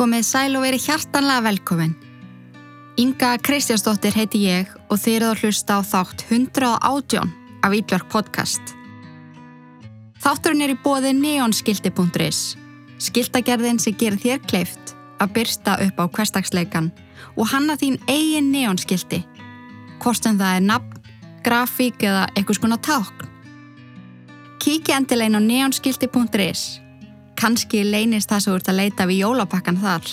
Komið sæl og verið hjartanlega velkomin. Inga Kristjánsdóttir heiti ég og þið eruð að hlusta á þátt 118 af Ídlark podcast. Þátturinn er í bóði neonskildi.is, skildagerðin sem gerir þér kleift að byrsta upp á hverstagsleikan og hanna þín eigin neonskildi, hvort sem það er nafn, grafík eða eitthvað skona tákn. Kíkja endilegin á neonskildi.is kannski leynist það sem þú ert að leita við jólapakkan þar.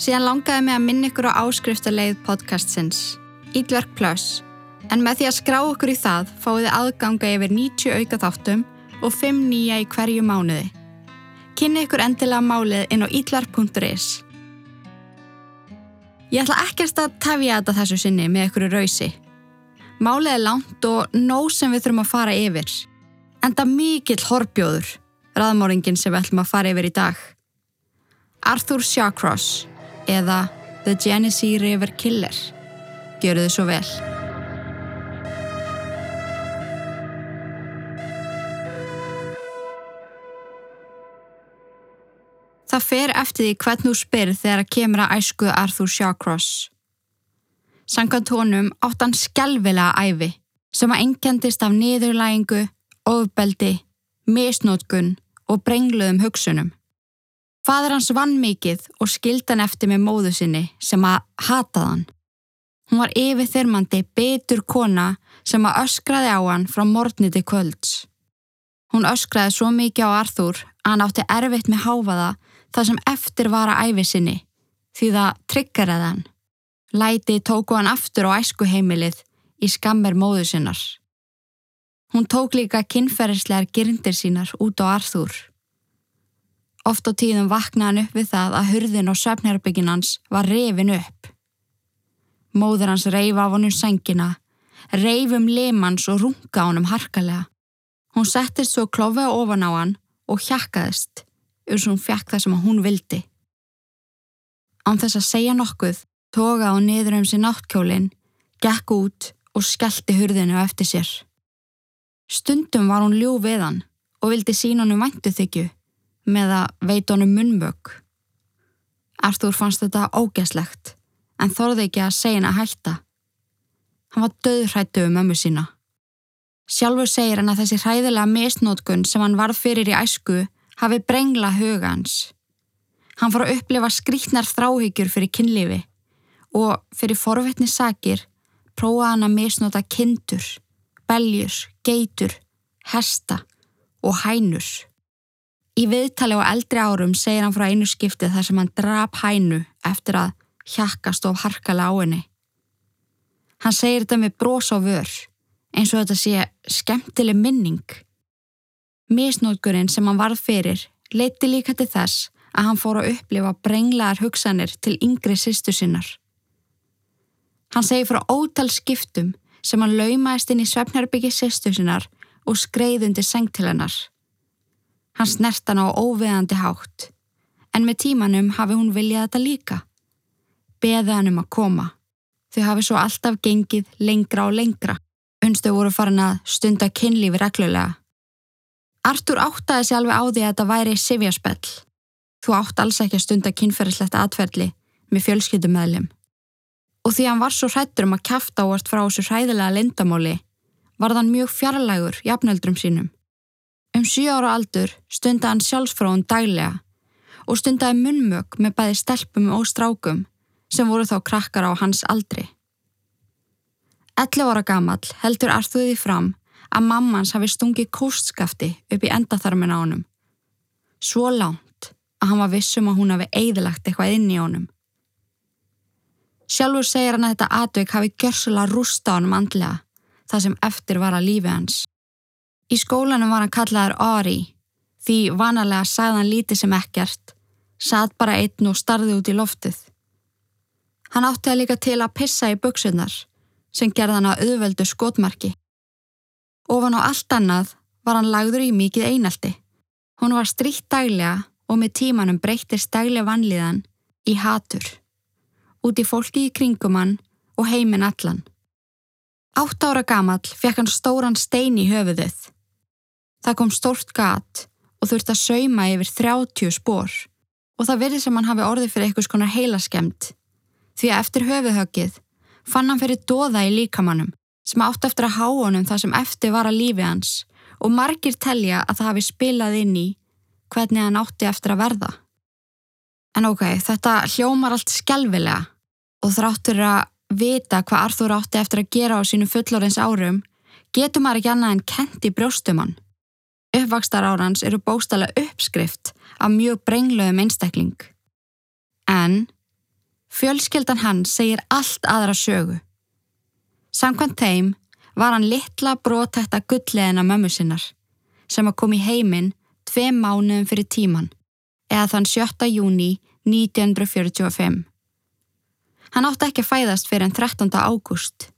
Síðan langaði mig að minna ykkur á áskriftarleið podcastsins, Ídverk Plus, en með því að skrá okkur í það fáið þið aðganga yfir 90 auka þáttum og 5 nýja í hverju mánuði. Kynni ykkur endilega málið inn á ídverk.is. Ég ætla ekkert að tefja þetta þessu sinni með ykkur rausi. Málið er langt og nóg sem við þurfum að fara yfir. Enda mikill horfjóður raðmóringin sem við ætlum að fara yfir í dag. Arthur Shawcross eða The Genesee River Killer. Gjöru þið svo vel. Það fer eftir því hvern þú spyrð þegar að kemur að æsku Arthur Shawcross. Sankant honum átt hann skjálfilega æfi sem að engjandist af niðurlægingu, ofbeldi, misnótkun og brengluðum hugsunum. Fadur hans vann mikið og skildan eftir með móðu sinni sem að hatað hann. Hún var yfirþyrmandi betur kona sem að öskraði á hann frá morgniti kvölds. Hún öskraði svo mikið á Arþúr að hann átti erfitt með háfaða það sem eftir var að æfi sinni því það tryggaraði hann. Læti tóku hann aftur á æskuheimilið í skammer móðu sinnar. Hún tók líka kynferðislegar gyrndir sínar út á Arþúr. Oft á tíðum vaknaði hann upp við það að hurðin og söfnherbyggin hans var reyfin upp. Móður hans reyf af honum sengina, reyf um lemans og runga honum harkalega. Hún settist svo klófið ofan á hann og hjakkaðist, eins og hún fjakk það sem hún vildi. Án þess að segja nokkuð, tóka hún niður um sér náttkjólinn, gekk út og skellti hurðinu eftir sér. Stundum var hún ljú við hann og vildi sína honum væntu þykju með að veit honum munmög. Arthur fannst þetta ógæslegt en þorði ekki að segja hann að hætta. Hann var döðrættu um ömmu sína. Sjálfur segir hann að þessi hræðilega misnótkun sem hann varð fyrir í æsku hafi brengla huga hans. Hann fór að upplifa skrítnar þráhyggjur fyrir kynlifi og fyrir forvetni sakir prófaði hann að misnóta kindur beljur, geitur, hesta og hænur. Í viðtali á eldri árum segir hann frá einu skiptið þar sem hann drap hænu eftir að hjakkast of harkala á henni. Hann segir þetta með brós á vör, eins og þetta sé skemmtileg minning. Misnótgurinn sem hann varð fyrir leiti líka til þess að hann fór að upplifa brenglaðar hugsanir til yngri sýstu sinnar. Hann segir frá ótal skiptum sem hann laumaðist inn í svefnherbyggi sýstu sinnar og skreið undir seng til hennar. Hann snert hann á óveðandi hátt, en með tímanum hafi hún viljað þetta líka. Beði hann um að koma. Þau hafi svo alltaf gengið lengra og lengra. Unstu voru farin að stunda kynlífi reglulega. Artur áttaði sér alveg á því að þetta væri sifjaspell. Þú átt alls ekki að stunda kynferðislegt atverðli með fjölskyldumæðlim og því hann var svo hrættur um að kæfta ávart frá þessu hræðilega lindamáli var þann mjög fjarlægur jafnöldrum sínum. Um 7 ára aldur stunda hann sjálfsfráðun daglega og stundaði munmög með bæði stelpum og strákum sem voru þá krakkar á hans aldri. 11 ára gamall heldur Arþúði fram að mammans hafi stungið kóstskafti upp í endatharmin á honum. Svo lánt að hann var vissum að hún hafi eigðilagt eitthvað inn í honum. Sjálfur segir hann að þetta atveik hafi gjörsulega rústa hann andlega, það sem eftir var að lífi hans. Í skólanum var hann kallaður Ari, því vanalega sagði hann lítið sem ekkert, sað bara einn og starði út í loftið. Hann átti að líka til að pissa í buksunar, sem gerði hann að auðveldu skotmarki. Ofan á allt annað var hann lagður í mikið einaldi. Hún var stríkt daglega og með tímanum breyttist daglega vanlíðan í hatur út í fólki í kringum hann og heiminn allan. Átt ára gamall fekk hann stóran stein í höfuðið. Það kom stórt gat og þurfti að sauma yfir 30 spór og það verði sem hann hafi orðið fyrir einhvers konar heilaskemt. Því að eftir höfuðhöggið fann hann fyrir dóða í líkamannum sem átt eftir að há honum það sem eftir var að lífi hans og margir telja að það hafi spilað inn í hvernig hann átti eftir að verða. En ok, þetta hljómar allt skelvilega og þráttur að vita hvað Arþúr átti eftir að gera á sínu fullorins árum getur maður ekki annað en kent í brjóstumann. Uppvakstar árans eru bóstala uppskrift af mjög brengluðum einstakling. En fjölskeldan hann segir allt aðra sögu. Samkvæmt þeim var hann litla brótætta gullleðina mömmu sinnar sem að kom í heiminn tvei mánuðum fyrir tíman eða þann 7. júni 1945. Hann átti ekki að fæðast fyrir enn 13. ágúst.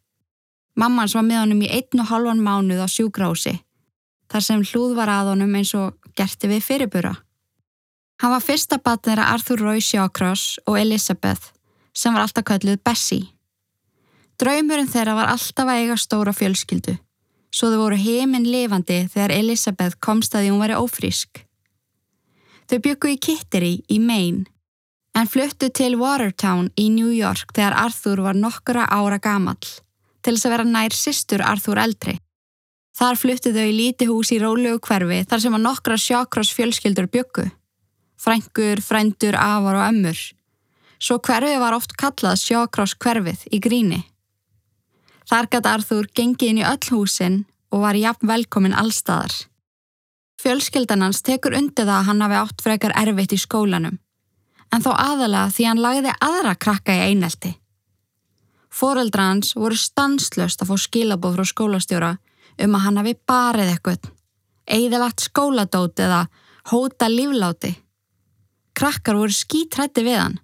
Mammans var með honum í einn og halvan mánuð á sjúgrási þar sem hlúð var að honum eins og gerti við fyrirbura. Hann var fyrsta batnera Arthur Roy Shawcross og Elizabeth sem var alltaf kölluð Bessie. Draumurinn þeirra var alltaf að eiga stóra fjölskyldu svo þau voru heiminn lifandi þegar Elizabeth komst að því hún væri ófrísk. Þau byggu í Kittery í Maine en fluttu til Watertown í New York þegar Arthur var nokkura ára gamall til þess að vera nær sýstur Arthur eldri. Þar fluttu þau í líti hús í rólegu hverfi þar sem að nokkra sjákross fjölskyldur byggu. Frængur, frændur, afar og ömmur. Svo hverfi var oft kallað sjákross hverfið í gríni. Þar gæti Arthur gengið inn í öll húsin og var jafn velkomin allstaðar. Fjölskyldan hans tekur undir það að hann hafi átt frekar erfitt í skólanum, en þó aðalega því hann lagði aðra krakka í einelti. Fóreldra hans voru stanslöst að fá skilabóð frá skólastjóra um að hann hafi barið eitthvað, eðalagt skóladóti eða hóta lífláti. Krakkar voru skítrætti við hann,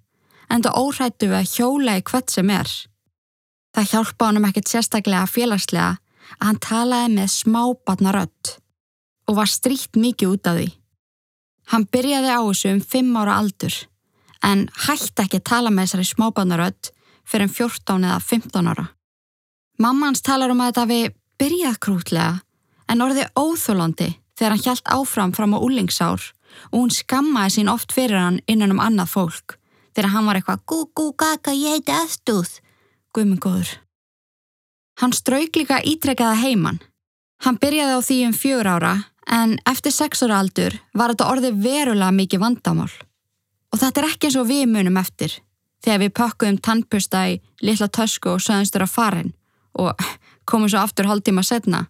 en það óhrættu við að hjóla í hvert sem er. Það hjálpa honum ekkert sérstaklega félagslega að hann talaði með smábatna rött og var stríkt mikið út af því. Hann byrjaði á þessu um 5 ára aldur en hætti ekki að tala með þessari smábatna rött fyrir um 14 eða 15 ára. Mamma hans talar um að þetta við byrjað krútlega en orðið óþólandi þegar hann hjælt áfram fram á úlingsár og hún skammaði sín oft fyrir hann innan um annað fólk þegar hann var eitthvað gú gú gaga ég heiti Östuð guðmengóður. Hann strauk líka ítrekkaða heimann. Hann byrjaði á því um fjör ára en eftir sex ára aldur var þetta orðið verulega mikið vandamál. Og þetta er ekki eins og við munum eftir þegar við pakkuðum tannpusta í litla tösku og söðumstur að farin og komum svo aftur hálftíma setna.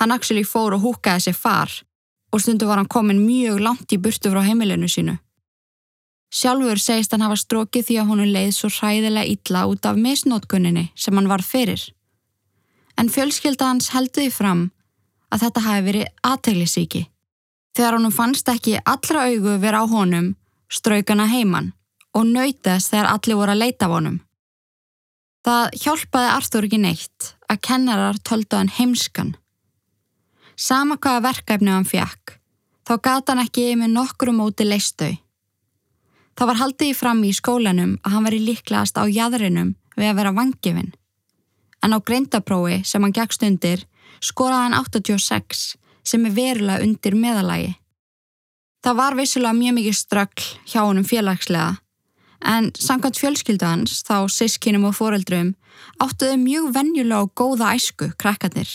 Hann actually fór og húkaði sér far og stundu var hann komin mjög langt í burtu frá heimilinu sínu. Sjálfur segist hann hafa strókið því að hún leið svo hræðilega illa út af misnótkunninni sem hann var fyrir. En fjölskylda hans helduði fram að þetta hafi verið aðteglisíki. Þegar honum fannst ekki allra augu vera á honum, straukana heiman og nöytast þegar allir voru að leita á honum. Það hjálpaði Artur ekki neitt að kennarar töldu hann heimskan. Sama hvaða verkefni hann fjakk, þá gata hann ekki með nokkru móti leistau. Það var haldið í fram í skólanum að hann veri líklegast á jæðrinum við að vera vangifinn. En á greindaprófi sem hann gegst undir skoraði hann 86 sem er verulega undir meðalagi. Það var vissulega mjög mikið ströggl hjá honum félagslega en samkvæmt fjölskyldu hans, þá sískinum og foreldrum, áttuðu mjög venjulega og góða æsku krakkarnir.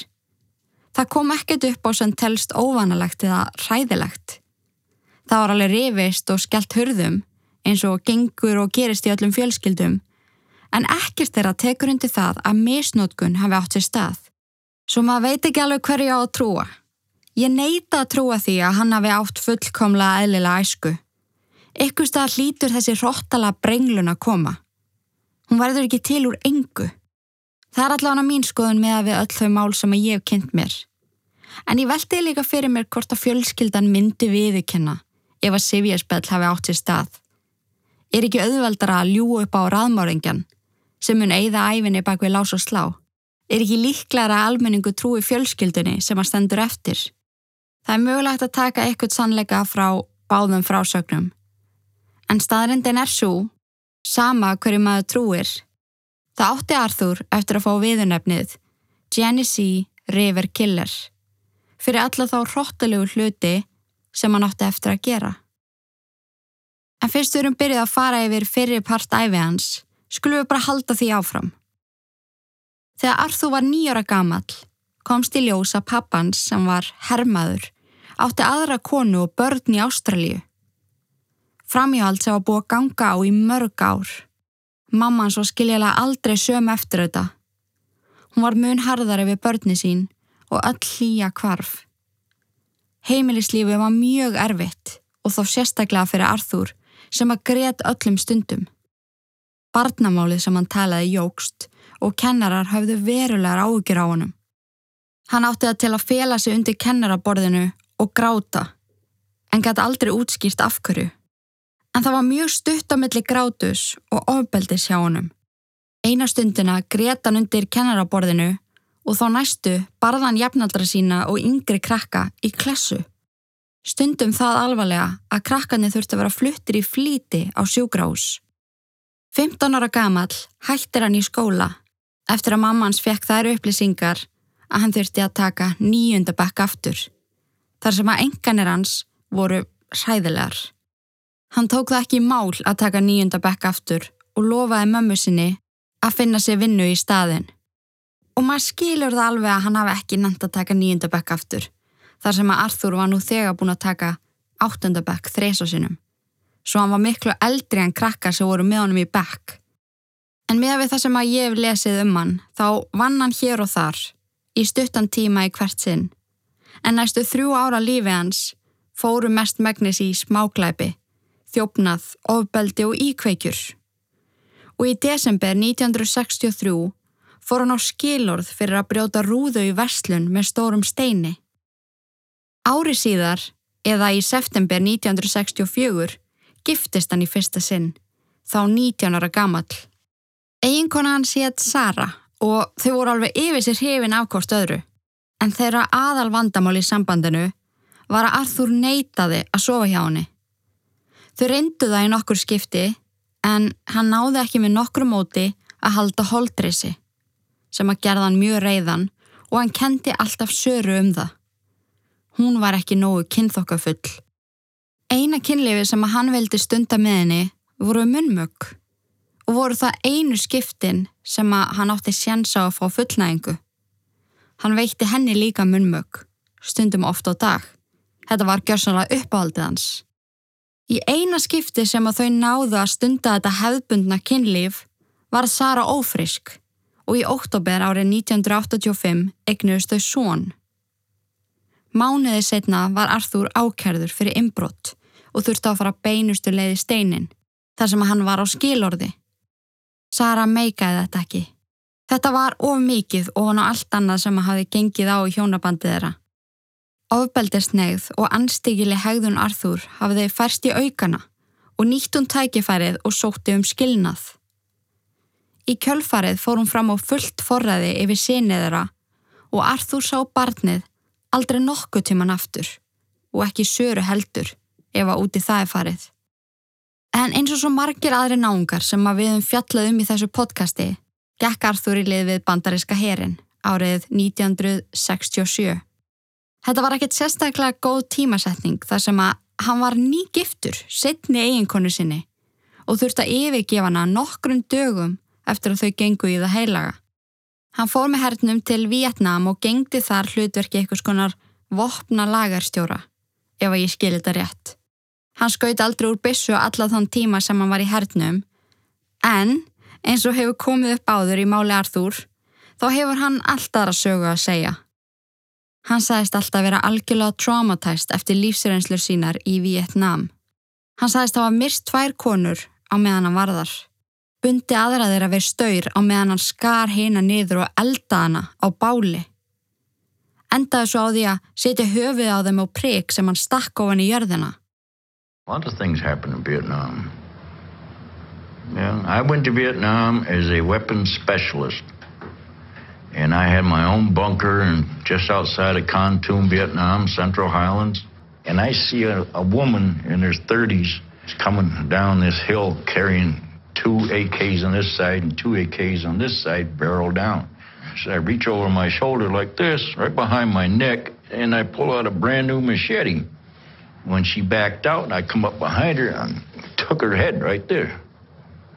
Það kom ekkert upp á sem telst óvanalegt eða ræðilegt. Það var alveg rivist og skellt hurðum eins og gengur og gerist í öllum fjölskyldum, en ekkert þeirra tekur undir það að misnótkun hafi átt sér stað. Svo maður veit ekki alveg hverju á að trúa. Ég neita að trúa því að hann hafi átt fullkomlega eðlilega æsku. Ykkur stað hlítur þessi hróttala brenglun að koma. Hún verður ekki til úr engu. Það er allavega mín skoðun með að við öll þau mál sem ég hef kynnt mér. En ég veldi líka fyrir mér hvort að fjölskyldan myndi viðkenna ef að Sivjarspell hafi átt sér stað er ekki auðveldara að ljú upp á raðmáringjan sem mun eigða æfinni bak við lás og slá. Er ekki líklara að almenningu trúi fjölskyldunni sem að stendur eftir. Það er mögulegt að taka eitthvað sannleika frá báðum frásögnum. En staðrindin er svo, sama hverju maður trúir. Það átti Arthur eftir að fá viðunefnið Genesee River Killer fyrir alla þá hróttalegu hluti sem hann átti eftir að gera. En fyrst við erum byrjuð að fara yfir fyrir part æfi hans, skulum við bara halda því áfram. Þegar Arþú var nýjara gamall, komst í ljós að pappans sem var hermaður átti aðra konu og börn í Ástralju. Framíhald sem var búið að ganga á í mörg ár. Mamman svo skiljilega aldrei söm eftir þetta. Hún var mun harðari við börni sín og öll hlýja kvarf. Heimilislífi var mjög erfitt og þó sérstaklega fyrir Arþúr sem að greiðt öllum stundum. Barnamálið sem hann talaði jógst og kennarar höfðu verulegar ágjur á honum. Hann átti það til að fela sig undir kennaraborðinu og gráta, en gæti aldrei útskýrt afhverju. En það var mjög stutt á milli grátus og ofbeldis hjá honum. Eina stundina greita hann undir kennaraborðinu og þá næstu barðan jafnaldra sína og yngri krakka í klessu. Stundum það alvarlega að krakkarnir þurfti að vera fluttir í flíti á sjúgrás. 15 ára gamal hættir hann í skóla eftir að mammans fekk þær upplýsingar að hann þurfti að taka nýjunda bekk aftur. Þar sem að enganir hans voru hræðilegar. Hann tók það ekki í mál að taka nýjunda bekk aftur og lofaði mömmu sinni að finna sér vinnu í staðin. Og maður skilur það alveg að hann hafi ekki nænt að taka nýjunda bekk aftur þar sem að Arthur var nú þegar búin að taka áttundabekk þreysa sinum. Svo hann var miklu eldri en krakkar sem voru með honum í bekk. En með við það sem að ég hef lesið um hann, þá vann hann hér og þar, í stuttan tíma í hvert sinn. En næstu þrjú ára lífi hans fóru mest megnis í smáklæpi, þjófnað, ofbeldi og íkveikjur. Og í desember 1963 fór hann á skilorð fyrir að brjóta rúðu í verslun með stórum steini. Ári síðar, eða í september 1964, giftist hann í fyrsta sinn, þá 19 ára gamall. Eginkona hans hétt Sara og þau voru alveg yfir sér hefin afkost öðru. En þeirra aðal vandamál í sambandinu var að Arthur neytaði að sofa hjá henni. Þau reyndu það í nokkur skipti en hann náði ekki með nokkru móti að halda holdrisi sem að gerða hann mjög reyðan og hann kendi alltaf söru um það hún var ekki nógu kynþokkafull. Eina kynlifi sem að hann veldi stunda með henni voru munmögg og voru það einu skiptin sem að hann átti sjansa að fá fullnægingu. Hann veitti henni líka munmögg, stundum ofta á dag. Þetta var gjörsanlega uppáhaldið hans. Í eina skipti sem að þau náðu að stunda þetta hefðbundna kynlíf var Sara ófrisk og í óttober árið 1985 egnuðist þau són. Mánuði setna var Arþúr ákærður fyrir inbrott og þurfti að fara beinustu leiði steinin þar sem hann var á skilorði. Sara meikaði þetta ekki. Þetta var of mikið og hann á allt annað sem hafi gengið á í hjónabandið þeirra. Ofbeldisnegð og anstíkileg hegðun Arþúr hafiði færst í aukana og nýtt hún tækifærið og sótti um skilnað. Í kjölfarið fór hún fram á fullt forræði yfir síniðra og Arþúr sá barnið aldrei nokkuð tíman aftur og ekki söru heldur ef að úti það er farið. En eins og svo margir aðri náungar sem að við um í þessu podcasti gekk Arþúr í lið við bandariska herin árið 1967. Þetta var ekkert sérstaklega góð tímasetning þar sem að hann var ný giftur, setni eiginkonu sinni og þurfti að yfirgefa hana nokkrum dögum eftir að þau gengu í það heilaga. Hann fór með hernum til Vietnám og gengdi þar hlutverki eitthvað skonar vopna lagarstjóra, ef að ég skil þetta rétt. Hann skaut aldrei úr bissu alla þann tíma sem hann var í hernum, en eins og hefur komið upp áður í máli Arþúr, þá hefur hann alltaf að sögu að segja. Hann sagðist alltaf vera algjörlega traumatæst eftir lífsreinslur sínar í Vietnám. Hann sagðist að hafa myrst tvær konur á meðan hann varðar bundi aðra þeirra við staur á meðan hann skar heina niður og elda hana á báli. Endaði svo á því að setja höfuð á þeim á prigg sem hann stakk ofan í jörðina. A lot of things happened in Vietnam. Yeah, I went to Vietnam as a weapons specialist. And I had my own bunker and just outside of Con Vietnam, Central Highlands. And I see a, a woman in her 30s coming down this hill carrying two AKs on this side and two AKs on this side, barrel down. So I reach over my shoulder like this, right behind my neck, and I pull out a brand new machete. When she backed out, I come up behind her and took her head right there.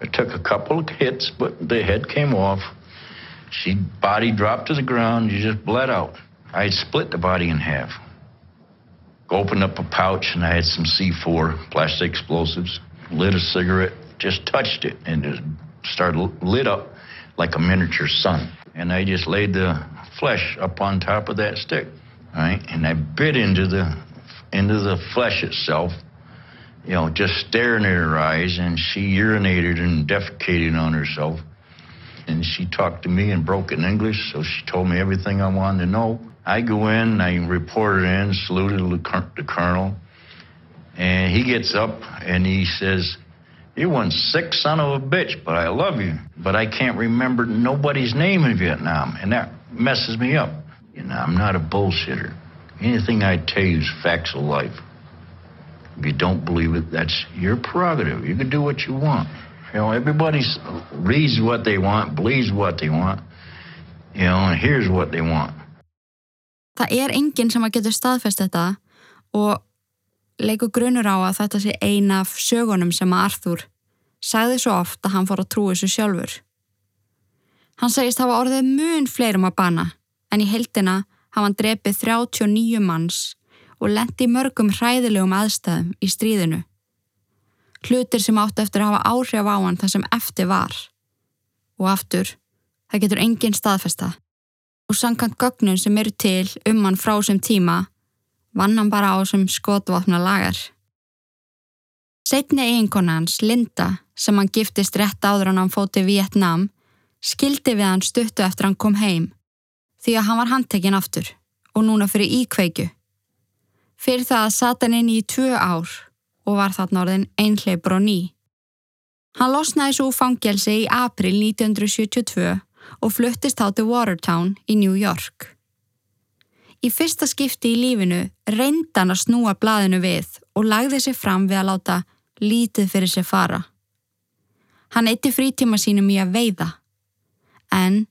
I took a couple of hits, but the head came off. She body dropped to the ground. She just bled out. I split the body in half. Opened up a pouch and I had some C4 plastic explosives. Lit a cigarette, just touched it, and it started lit up like a miniature sun. And I just laid the flesh up on top of that stick, right? And I bit into the into the flesh itself, you know, just staring at her eyes, and she urinated and defecated on herself. And she talked to me in broken English, so she told me everything I wanted to know. I go in, I reported in, saluted the colonel, and he gets up and he says, "You one sick son of a bitch, but I love you. But I can't remember nobody's name in Vietnam, and that messes me up. You know, I'm not a bullshitter. Anything I tell you is facts of life. If you don't believe it, that's your prerogative. You can do what you want. You know, everybody reads what they want, believes what they want, you know, and here's what they want. Það er enginn sem að getur staðfest þetta og leikur grunur á að þetta sé eina af sögunum sem að Arthur sagði svo oft að hann fór að trúi þessu sjálfur. Hann segist hafa orðið mun fleirum að bana en í heldina hafa hann drepið 39 manns og lendi mörgum hræðilegum aðstæðum í stríðinu. Hlutir sem átti eftir að hafa áhrif á hann þar sem eftir var. Og aftur, það getur enginn staðfesta og sankant gögnum sem eru til um hann frá sem tíma vann hann bara á sem skotvapna lagar. Setni eiginkona hans, Linda, sem hann giftist rétt áður hann hann fóti Vietnám, skildi við hann stuttu eftir hann kom heim því að hann var handtekinn aftur og núna fyrir íkveikju. Fyrir það satt hann inn í tvö ár og var þarna orðin einhleipur og ný. Hann losnaði svo fangelsi í april 1972 og fluttist þá til Watertown í New York. Í fyrsta skipti í lífinu reyndan að snúa blaðinu við og lagði sig fram við að láta lítið fyrir sig fara. Hann eitti frítíma sínum í að veiða, en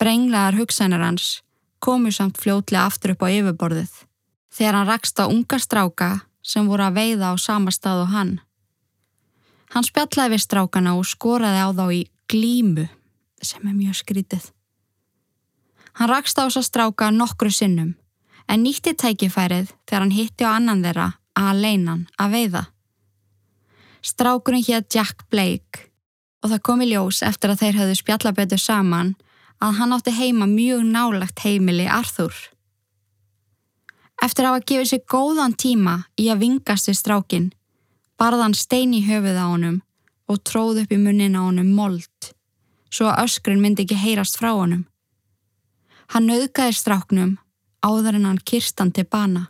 brenglaðar hugsanar hans komu samt fljótlega aftur upp á yfirborðið þegar hann rakst á unga stráka sem voru að veiða á sama stað og hann. Hann spjallaði við strákana og skoraði á þá í glímu sem er mjög skrítið. Hann rakst á þess að stráka nokkru sinnum en nýtti tækifærið þegar hann hitti á annan þeirra að leinan að veiða. Strákurinn hétt Jack Blake og það kom í ljós eftir að þeir höfðu spjallabetu saman að hann átti heima mjög nálagt heimili Arthur. Eftir að hafa gefið sér góðan tíma í að vingast við strákin barðan stein í höfuð á honum og tróð upp í munnin á honum mold svo að öskrin myndi ekki heyrast frá honum. Hann auðgæði stráknum áður en hann kirstan til bana.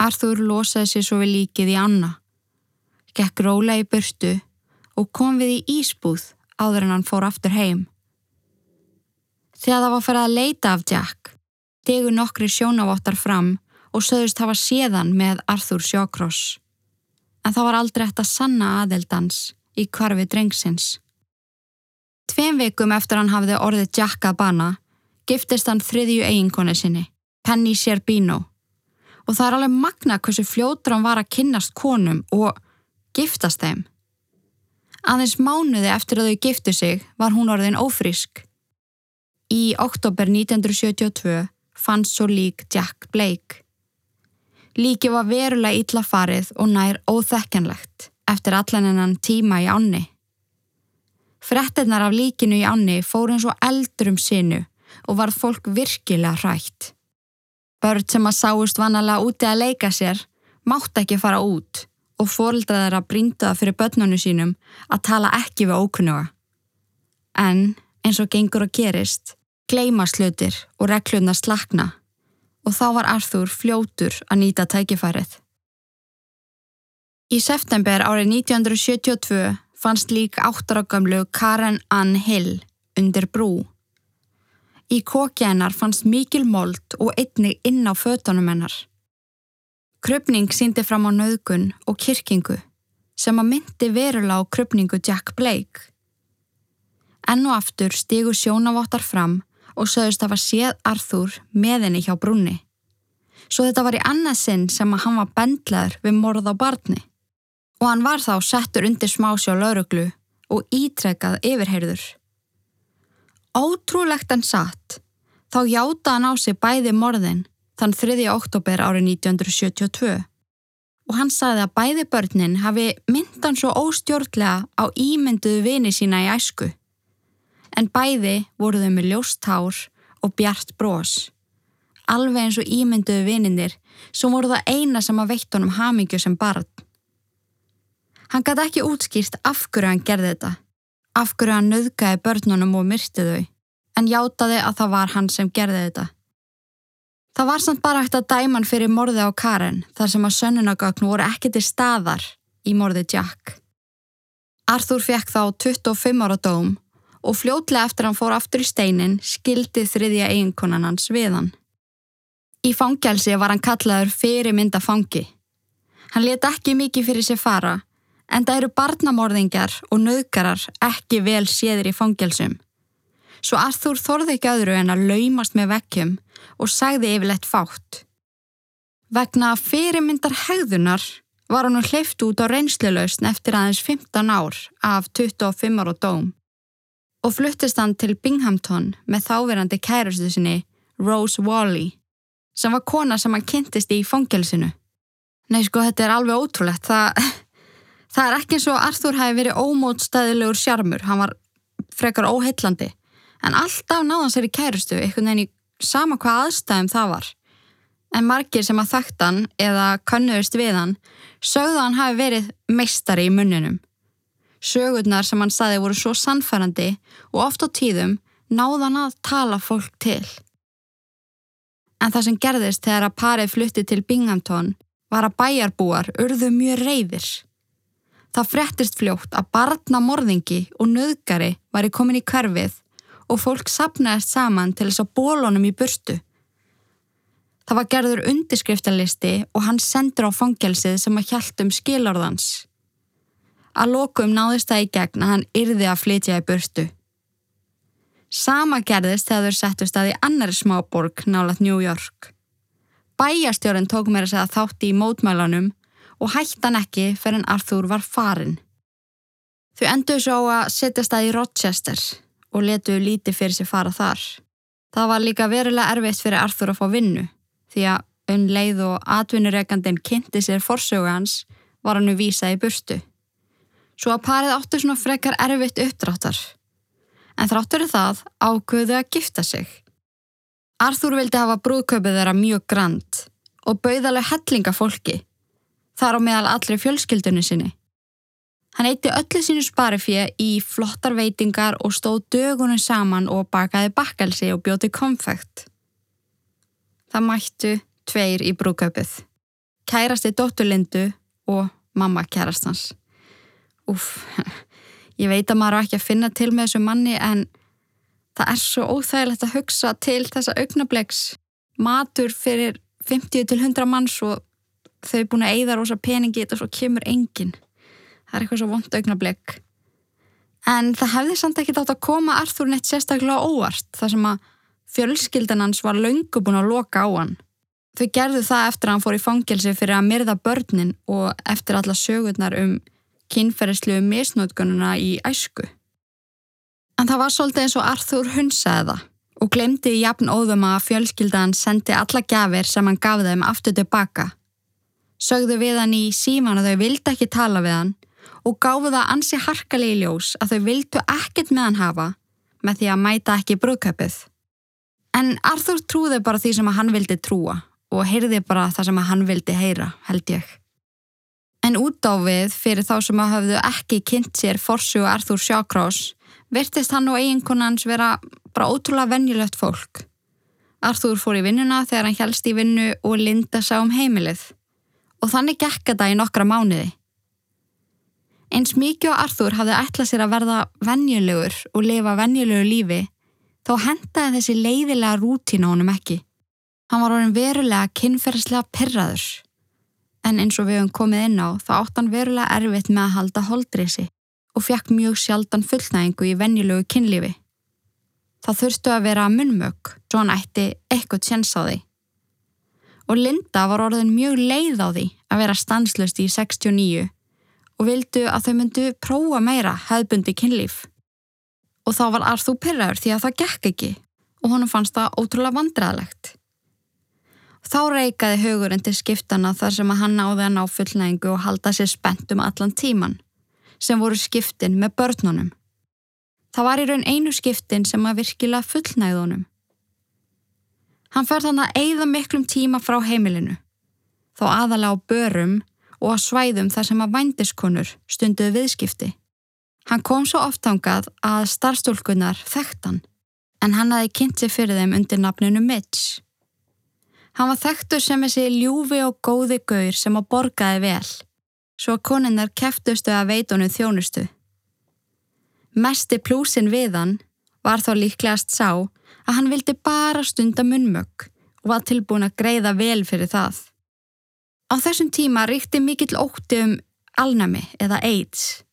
Arþúr losaði sér svo við líkið í anna, gekk róla í burstu og kom við í ísbúð áður en hann fór aftur heim. Þegar það var fyrir að leita af Jack, degu nokkri sjónavottar fram og söðust hafa séðan með Arþúr Sjókross. En það var aldrei eftir að sanna aðeldans í kvarfi drengsins. Tveim vikum eftir hann hafði orðið Jack að bana, giftist hann þriðju eiginkonu sinni, Penny Sherbino. Og það er alveg magna hversu fljótur hann var að kynnast konum og giftast þeim. Aðeins mánuði eftir að þau giftu sig var hún orðin ófrísk. Í oktober 1972 fannst svo lík Jack Blake. Líki var verulega illa farið og nær óþekkanlegt eftir allan enn tíma í ánni. Frettinnar af líkinu í ánni fór eins og eldur um sinu og varð fólk virkilega hrætt. Börn sem að sáist vanalega úti að leika sér mátt ekki fara út og fóreldraðar að brínda fyrir börnunu sínum að tala ekki við ókunnuga. En eins og gengur að gerist, gleima slutir og regluna slakna og þá var Arthur fljótur að nýta tækifærið. Í september árið 1972 fannst lík áttaragömlu Karen Ann Hill undir brú. Í kokja hennar fannst mikil mold og einnig inn á fötunum hennar. Krupning síndi fram á nöðgun og kirkingu sem að myndi verulega á krupningu Jack Blake. Enn og aftur stigu sjónavottar fram og sögust að var séð Arthur með henni hjá brúni. Svo þetta var í annað sinn sem að hann var bendlaður við morð á barni. Og hann var þá settur undir smási á lauruglu og ítrekkað yfirheyrður. Ótrúlegt en satt, þá hjáta hann á sig bæði morðin þann 3. oktober árið 1972 og hann saði að bæði börnin hafi myndan svo óstjórnlega á ímynduðu vini sína í æsku. En bæði voru þau með ljóst hár og bjart brós. Alveg eins og ímynduðu vininir sem voru það eina sem að veitt honum hamingju sem barn. Hann gæti ekki útskýrt af hverju hann gerði þetta, af hverju hann nöðgæði börnunum og myrti þau, en játaði að það var hann sem gerði þetta. Það var samt bara hægt að dæman fyrir morði á Karen þar sem að sönnunagögn voru ekki til staðar í morði Jack. Arthur fekk þá 25 ára dóm og fljótlega eftir hann fór aftur í steinin skildi þriðja eiginkonan hans við hann. Í fangelsi var hann kallaður fyrir mynda fangi. Hann let ekki mikið fyrir sér fara en það eru barnamorðingjar og nöðgarar ekki vel séður í fangelsum. Svo Arthur þorði ekki öðru en að laumast með vekkjum og sagði yfirlegt fátt. Vegna fyrirmyndar hegðunar var hann hleyft út á reynslilausn eftir aðeins 15 ár af 25 ára dóm og fluttist hann til Binghamton með þáverandi kærastu sinni Rose Wally sem var kona sem hann kynntist í fangelsinu. Nei sko þetta er alveg ótrúlegt, það, það er ekki eins og Arthur hafi verið ómótstæðilegur sjarmur, hann var frekar óheillandi en alltaf náðan sér í kærastu, einhvern veginn í sama hvað aðstæðum það var. En margir sem að þakktan eða kannuðist við hann sögðu hann hafi verið meistari í munninum. Sögurnar sem hann saði voru svo sannfærandi og oft á tíðum náðan að tala fólk til. En það sem gerðist þegar að parið flutti til Binghamton var að bæjarbúar urðu mjög reyðir. Það frettist fljótt að barna morðingi og nöðgari var í komin í hverfið og fólk sapnaðist saman til þess að bólunum í burtu. Það var gerður undirskriftalisti og hann sendur á fangelsið sem að hjælt um skilorðans. Að lokum náðist það í gegn að hann yrði að flytja í burtu. Sama gerðist þegar þau settust að í annari smáborg nálat New York. Bæjastjórin tók mér að segja þátti í mótmælanum og hættan ekki fyrir en Arthur var farin. Þau endur svo að setjast að í Rochester og letu lítið fyrir sér fara þar. Það var líka verulega erfitt fyrir Arthur að fá vinnu því að unn leið og atvinnureikandin kynnti sér forsögu hans var hannu vísað í burtu. Svo að parið áttu svona frekar erfitt uppdráttar. En þráttur það ákvöðu að gifta sig. Arthur vildi hafa brúðköpið þeirra mjög grand og bauðalega hellinga fólki. Þar á meðal allri fjölskyldunni sinni. Hann eitti öllu sínu sparifjö í flottar veitingar og stóð dögunum saman og bakaði bakkelsi og bjóti konfekt. Það mættu tveir í brúköpið. Kærasti dótturlindu og mamma kærastans. Uff, ég veit að maður á ekki að finna til með þessu manni en það er svo óþægilegt að hugsa til þessa augnablegs. Matur fyrir 50-100 manns og þau er búin að eigða rosa peningi og svo kemur enginn. Það er eitthvað svo vond augnablik. En það hefði samt ekki dátt að koma Arthur neitt sérstaklega óvart þar sem að fjölskyldan hans var laungu búin að loka á hann. Þau gerðu það eftir að hann fór í fangelsi fyrir að myrða börnin og eftir alla sögurnar um kynferðislu misnótgununa í æsku en það var svolítið eins og Arthur hunsaði það og glemdi í jafn óðum að fjölskyldan sendi alla gafir sem hann gaf þeim aftur tilbaka sögðu við hann í síman að þau vildi ekki tala við hann og gáfu það ansi harkalegi ljós að þau vildu ekkert með hann hafa með því að mæta ekki brúðköpið. En Arthur trúði bara því sem hann vildi trúa og heyrði bara það sem hann vildi heyra, held ég. En út á við fyrir þá sem að hafðu ekki kynnt sér forsu Arthur Shawcross virtist hann og eiginkonans vera bara ótrúlega vennjulegt fólk. Arthur fór í vinnuna þegar hann helst í vinnu og Linda sá um heimilið og þannig gekka það í nokkra mánuði. Eins mikið og Arthur hafði ætlað sér að verða vennjulegur og lifa vennjulegu lífi, þá hendaði þessi leiðilega rútína honum ekki. Hann var orðin verulega kynferðslega perraður. En eins og við höfum komið inn á, þá átt hann verulega erfitt með að halda holdrisi og fekk mjög sjaldan fullnæðingu í vennjulegu kynlífi. Það þurftu að vera munmög, svo hann ætti eitthvað tjens á því. og Linda var orðin mjög leið á því að vera stanslust í 69 og vildu að þau myndu prófa meira hefðbundi kynlíf. Og þá var Arþú pyrraður því að það gekk ekki og honum fannst það ótrúlega vandræðalegt. Þá reikaði hugurinn til skiptana þar sem að hann náði að ná fullnægingu og halda sér spennt um allan tíman, sem voru skiptin með börnunum. Það var í raun einu skiptin sem að virkilega fullnægðunum. Hann fer þannig að eigða miklum tíma frá heimilinu, þá aðalega á börum og á svæðum þar sem að vændiskonur stunduði viðskipti. Hann kom svo oftangað að starfstólkunar þekktan, en hann hafi kynnt sér fyrir þeim undir nafninu Mitch. Hann var þekktur sem þessi ljúfi og góði gaur sem að borgaði vel, svo að koninnar keftustu að veitunum þjónustu. Mesti plúsin við hann var þá líklegast sá að hann vildi bara stunda munnmögg og var tilbúin að greiða vel fyrir það. Á þessum tíma ríkti mikill ótti um alnami eða AIDS.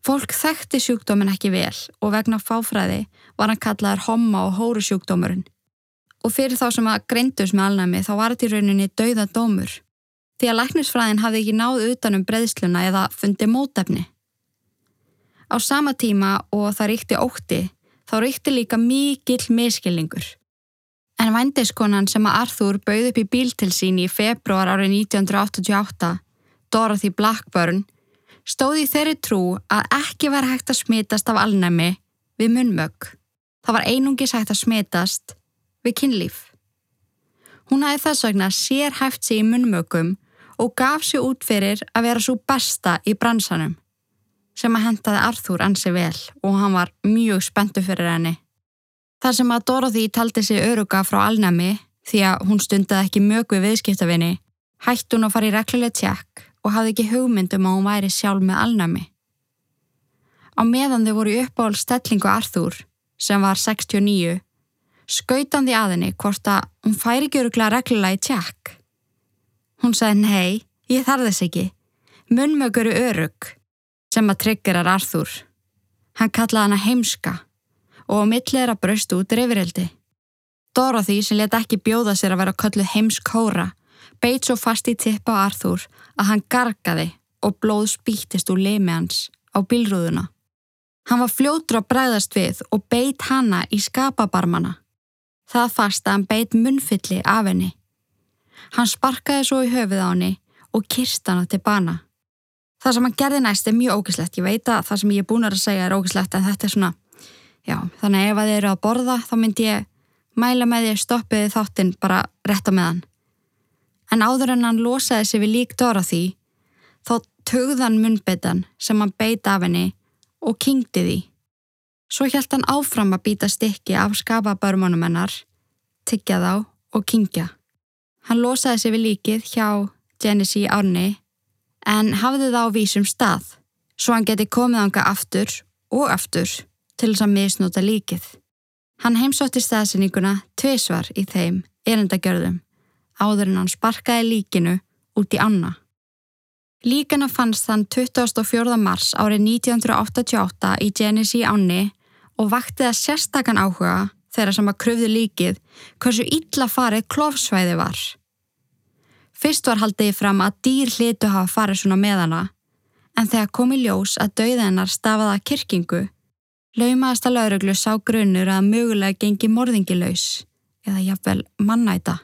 Fólk þekkti sjúkdómin ekki vel og vegna fáfræði var hann kallaður homma og hóru sjúkdómurinn og fyrir þá sem að greindus með alnæmi þá var þetta í rauninni dauða dómur því að læknisfræðin hafði ekki náð utanum breyðsluna eða fundi mótefni. Á sama tíma og það ríkti ótti þá ríkti líka mikill miskilningur. En vændiskonan sem að Arthur bauð upp í bíl til sín í februar árið 1988, Dorothy Blackburn, stóði þeirri trú að ekki var hægt að smitast af alnæmi við munmögg. Það var einungis hægt að smitast við kynlíf. Hún hafði þess vegna sér hæft sig í munmögum og gaf sér út fyrir að vera svo besta í bransanum sem að hentaði Arthur ansi vel og hann var mjög spenntu fyrir henni. Þar sem að Dorothy taldi sig öruga frá alnæmi því að hún stundaði ekki mög við viðskiptafinni, hætti hún að fara í regluleg tjekk og hafði ekki hugmyndum að hún væri sjálf með alnæmi. Á meðan þau voru uppáhald stellingu Arthur, sem var 69, skautan því aðinni hvort að hún færi ekki öruglega reglulega í tjekk. Hún sagði nei, ég þarð þess ekki. Munnmögur eru örug sem að tryggjar Arthur. Hann kallaði hana heimska og á millið er að braust út reyfirildi. Dorothy sem let ekki bjóða sér að vera kölluð heimskóra beit svo fast í tippa á Arthur að hann gargaði og blóð spýttist úr leimi hans á bílrúðuna. Hann var fljótur að bræðast við og beit hanna í skapabarmana það fast að hann beit munnfylli af henni. Hann sparkaði svo í höfuð á henni og kirst hana til bana. Það sem hann gerði næst er mjög ógislegt. Ég veit að það sem ég er búin að segja er ógislegt en þetta er svona, já, þannig ef að þið eru að borða þá myndi ég mæla með því að stoppiði þáttinn bara rétt á meðan. En áður en hann losaði sig við lík Dorothy, þá tögðan munnbyttan sem hann beit af henni og kingdi því. Svo hjælt hann áfram að býta stykki af skapabörmunum hennar, tyggja þá og kingja. Hann losaði sig við líkið hjá Genesee Árni en hafði það á vísum stað svo hann geti komið ánga aftur og aftur til þess að misnúta líkið. Hann heimsótti staðsyninguna tviðsvar í þeim erindagjörðum áður en hann sparkaði líkinu út í anna. Líkana fannst þann 24. mars árið 1988 í Genesee Ánni og vakti það sérstakann áhuga þeirra sem að kröfðu líkið hversu illa farið klófsvæði var. Fyrst var haldiði fram að dýr hlitu hafa farið svona með hana en þegar komi ljós að dauðennar stafaða kirkingu laumaðasta lauruglu sá grunnur að mögulega gengi morðingilaus eða jafnvel mannæta.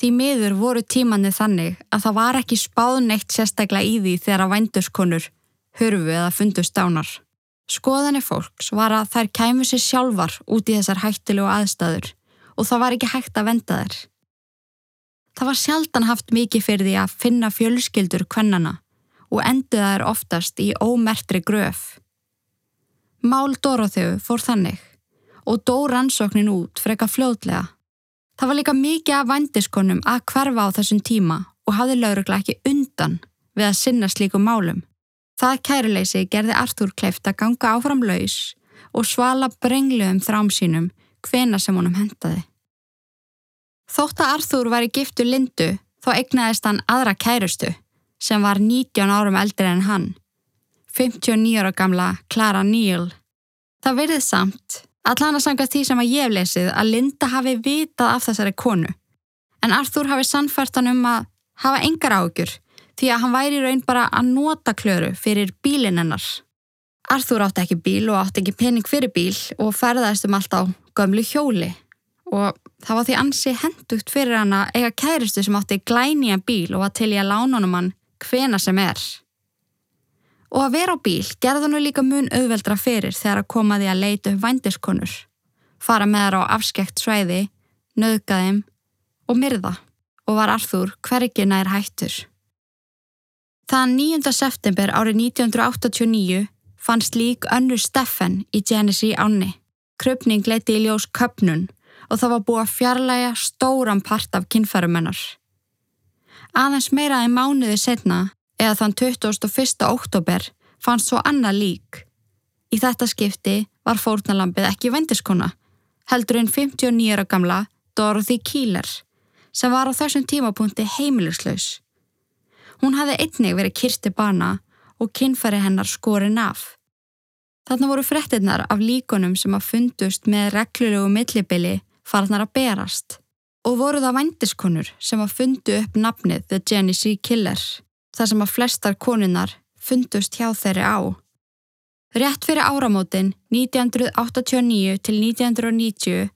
Því miður voru tímanni þannig að það var ekki spáðneitt sérstaklega í því þegar að vænduskonur hörfu eða fundust dánar. Skoðanir fólks var að þær kæmu sér sjálfar út í þessar hættilegu aðstæður og það var ekki hægt að venda þær. Það var sjaldan haft mikið fyrir því að finna fjölskyldur kvennana og enduða þær oftast í ómertri gröf. Mál Dorotheu fór þannig og dó rannsóknin út freka fljóðlega. Það var líka mikið af vandiskonum að hverfa á þessum tíma og hafði laurugla ekki undan við að sinna slíku málum. Það kæruleysi gerði Artúr kleift að ganga áfram laus og svala brengluðum þrám sínum hvena sem honum hendaði. Þótt að Artúr var í giftu lindu þó egnaðist hann aðra kærustu sem var 19 árum eldri en hann, 59 ára gamla Clara Neal. Það verið samt, allan að sanga því sem að ég hef lesið að Linda hafi vitað af þessari konu, En Arthur hafi sannfært hann um að hafa engar ágjur því að hann væri raun bara að nota klöru fyrir bílinn hennar. Arthur átti ekki bíl og átti ekki pening fyrir bíl og ferðaðist um allt á gömlu hjóli og það var því ansi hendugt fyrir hann að eiga kæristu sem átti glænýja bíl og að til ég að lána honum hann hvena sem er. Og að vera á bíl gerði hann líka mun auðveldra fyrir þegar að koma því að leita upp vændiskonur, fara með þar á afskekt svæði, nöðga þeim og myrða og var Arthur hvergi nær hættur. Þann 9. september árið 1989 fannst lík önnur Steffen í Genesee ánni. Krupning leiti í ljós köpnun og það var búið að fjarlæga stóran part af kynfærumennar. Aðeins meira en mánuði setna, eða þann 21. oktober, fannst svo annað lík. Í þetta skipti var fórnalampið ekki vendiskona, heldur einn 59 ára gamla Dorothy Keeler, sem var á þessum tímapunkti heimilislaus. Hún hafði einnig verið kirti bana og kynfæri hennar skorin af. Þarna voru frettinnar af líkonum sem að fundust með reglulegu millibili farnar að berast og voru það vændiskonur sem að fundu upp nafnið The Genesee Killer þar sem að flestar konunnar fundust hjá þeirri á. Rétt fyrir áramótin 1989 til 1990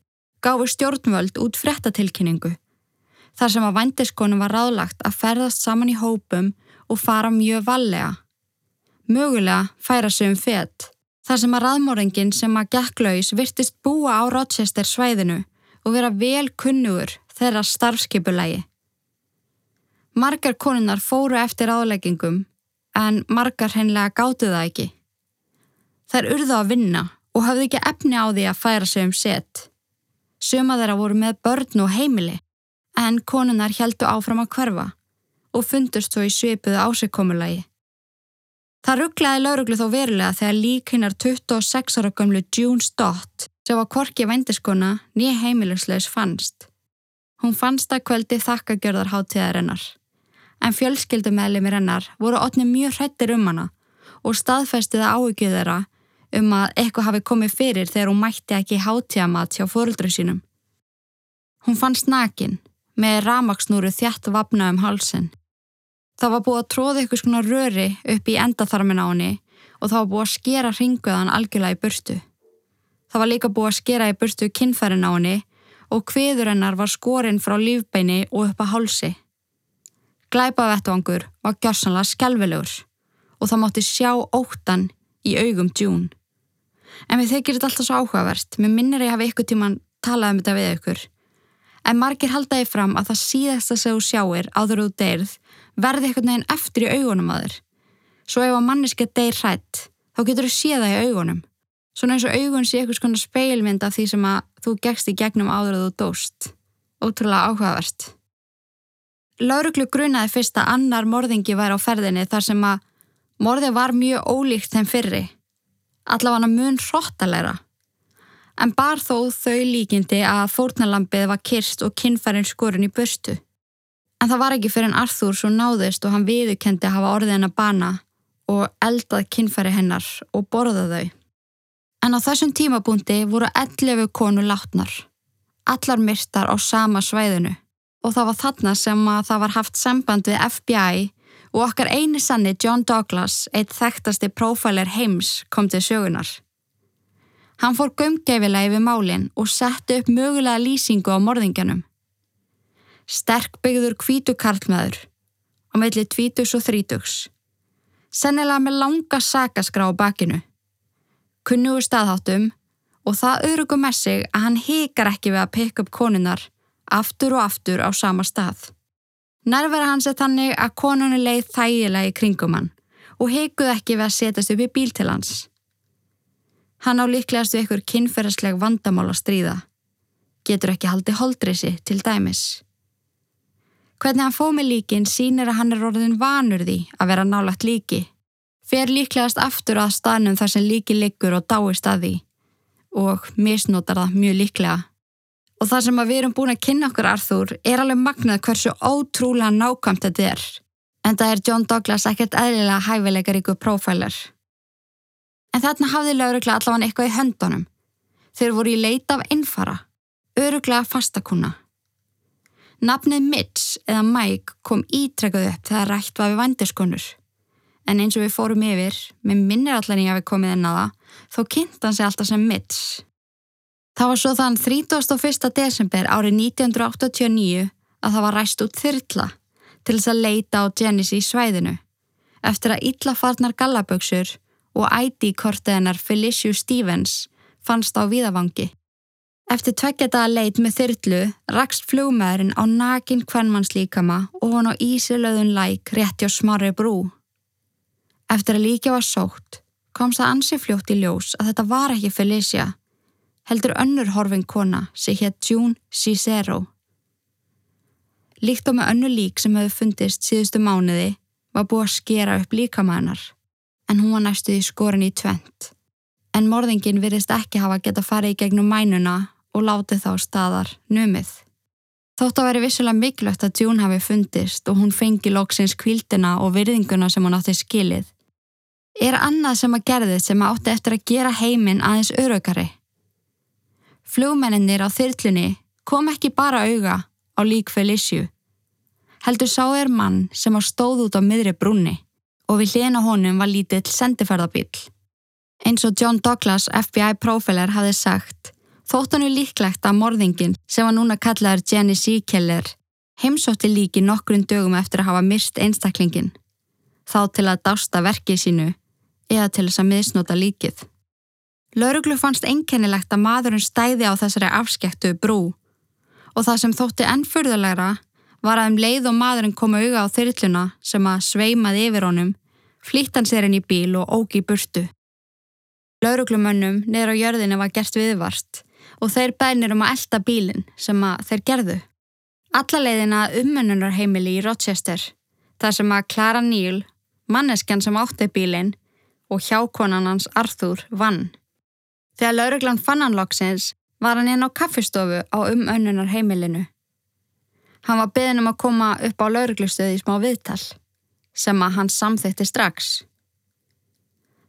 gáfi stjórnvöld út frettatilkynningu þar sem að vændiskonum var ráðlagt að ferðast saman í hópum og fara mjög vallega. Mögulega færa sig um fett þar sem að raðmóringin sem að gekklaus virtist búa á Rochester svæðinu og vera vel kunnugur þeirra starfskipulegi. Margar konunar fóru eftir áleggingum en margar hennilega gáttu það ekki. Þær urðu að vinna og hafði ekki efni á því að færa sig um set. Suma þeirra voru með börn og heimili en konunar heldu áfram að hverfa og fundust svo í svipuðu ásikkomulagi. Það rugglaði lauruglu þó verulega þegar lík hinnar 26 ára gömlu June Stott sem var korki vendiskona nýja heimilisleis fannst. Hún fannst að kvöldi þakkagjörðar háttíðarinnar. En fjölskyldumælimir hennar voru otni mjög hrættir um hana og staðfestiða áhugið þeirra um að eitthvað hafi komið fyrir þegar hún mætti ekki háttíðamat hjá fóröldru sínum. Hún fannst nakin með ramaksnúru þjætt vapna um halsin. Það var búið að tróða ykkur svona röri upp í endatharmin á henni og það var búið að skera ringuðan algjörlega í burtu. Það var líka búið að skera í burtu kinnfærin á henni og hviður hennar var skorinn frá lífbeini og upp að hálsi. Glæpavettvangur var gjörsanlega skelvilegur og það mátti sjá óttan í augum djún. En við þykir þetta alltaf svo áhugavert, mér minnir ég hafi ykkur tíman talað um þetta við ykkur. En margir haldaði fram að það síðasta sem þú sjáir áður út deyrð verði eitthvað neginn eftir í augunum að þér. Svo ef að manneska deyr hrætt, þá getur þú séð það í augunum. Svona eins og augun sé eitthvað svona speilmynd af því sem að þú gegst í gegnum áður að þú dóst. Ótrúlega áhugavert. Lauruglu grunaði fyrst að annar morðingi væri á ferðinni þar sem að morði var mjög ólíkt þeim fyrri. Allavega mun hróttalega. En bar þó þau líkindi að fórnalampið var kirst og kinnfærin skorun í burstu. En það var ekki fyrir en Arthur svo náðist og hann viðukendi að hafa orðið henn að bana og eldað kinnfæri hennar og borðað þau. En á þessum tímabúndi voru 11 konu látnar, allar myrstar á sama svæðinu og það var þarna sem að það var haft samband við FBI og okkar eini sanni John Douglas, eitt þekktasti prófæler heims, kom til sögunar. Hann fór gömgeifilega yfir málinn og setti upp mögulega lýsingu á morðinganum. Sterk byggður kvítukarlmaður, á meðli tvítugs og þrítugs. Sennilega með langa sakaskrá á bakinu kunnugu staðháttum og það öðrugum með sig að hann hikar ekki við að peka upp konunar aftur og aftur á sama stað. Nærvera hans er þannig að konunni leið þægilega í kringum hann og heikuð ekki við að setjast upp í bíl til hans. Hann á líklegast við ykkur kynferðsleg vandamál að stríða. Getur ekki haldi holdrisi til dæmis. Hvernig hann fóð með líkin sínir að hann er orðin vanur því að vera nálagt líki fer líklegast aftur að staðnum þar sem líki liggur og dáist að því og misnotar það mjög líklega. Og það sem við erum búin að kynna okkur Arþúr er alveg magnað hversu ótrúlega nákvæmt þetta er. En það er John Douglas ekkert eðlilega hæfilegar ykkur prófælar. En þarna hafði lauruglega allavega eitthvað í höndunum. Þeir voru í leita af einfara, öruglega fastakuna. Nafnið Mitch eða Mike kom ítrekkuð upp þegar rætt var við vandiskonur. En eins og við fórum yfir, með minnir allar í að við komið inn á það, þó kynnt hann sig alltaf sem Mitch. Það var svo þann 31. desember árið 1989 að það var ræst út þyrla til þess að leita á Genesis í svæðinu eftir að illafarnar gallaböksur og ID-kortið hennar Felicia Stevens fannst á viðavangi. Eftir tveggjadaða leit með þyrlu rakst flugmaðurinn á nakin kvennmannslíkama og hann á ísilöðun læk rétti á smarri brú. Eftir að líka var sótt komst það ansi fljótt í ljós að þetta var ekki Felicia, heldur önnur horfin kona sem hétt June Cicero. Líkt á með önnu lík sem hefur fundist síðustu mánuði var búið að skera upp líkamæðanar, en hún var næstuð í skorin í tvent. En morðingin virðist ekki hafa geta farið í gegnum mænuna og látið þá staðar numið. Þótt að veri vissulega mikilvægt að June hafi fundist og hún fengi loksins kvildina og virðinguna sem hún átti skilið. Er annað sem að gerði sem átti eftir að gera heiminn aðeins örugari? Flugmenninir á þyrlunni kom ekki bara auga á lík Felicia. Heldur sá er mann sem var stóð út á miðri brúnni og við hlena honum var lítill sendiferðabíl. Eins og John Douglas, FBI profiler, hafði sagt Þótt hann er líklegt að morðingin sem var núna kallaður Jenny Seakeller heimsótti líki nokkrun dögum eftir að hafa myrst einstaklingin. Þá til að dásta verkið sínu eða til þess að miðsnota líkið. Lauruglu fannst einkennilegt að maðurinn stæði á þessari afskektu brú og það sem þótti ennfurðulegra var að um leið og maðurinn kom auga á þyrlluna sem að sveimaði yfir honum flýtt hann sér inn í bíl og ógi í burtu. Lauruglumönnum niður á jörðinu var gert viðvart og þeir bænir um að elda bílinn sem að þeir gerðu. Allaleiðina ummennunarheimili í Rochester, þar sem að Clara Neal, manneskjan sem átti bílinn og hjákonan hans Arthur vann. Þegar lauruglan fann hann loksins var hann inn á kaffistofu á umönnunarheimilinu. Hann var beðin um að koma upp á lauruglustöði í smá viðtal, sem að hann samþýtti strax.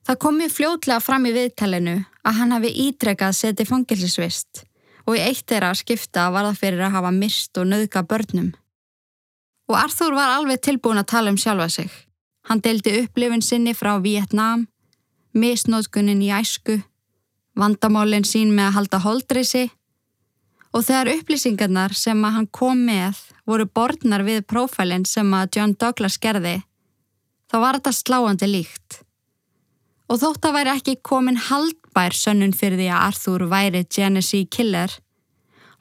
Það kom mjög fljótlega fram í viðtalinu að hann hafi ítrekað setið fangilsisvist og í eitt þeirra skipta var það fyrir að hafa mist og nöðga börnum. Og Arþúr var alveg tilbúin að tala um sjálfa sig. Hann deildi upplifin sinni frá Vietnám, misnóðgunin í æsku, vandamálinn sín með að halda holdrisi og þegar upplýsingarnar sem að hann kom með voru borðnar við prófælinn sem að John Douglas gerði, þá var þetta sláandi líkt. Og þótt að væri ekki komin haldbær sönnun fyrir því að Arthur væri Genesee Killer,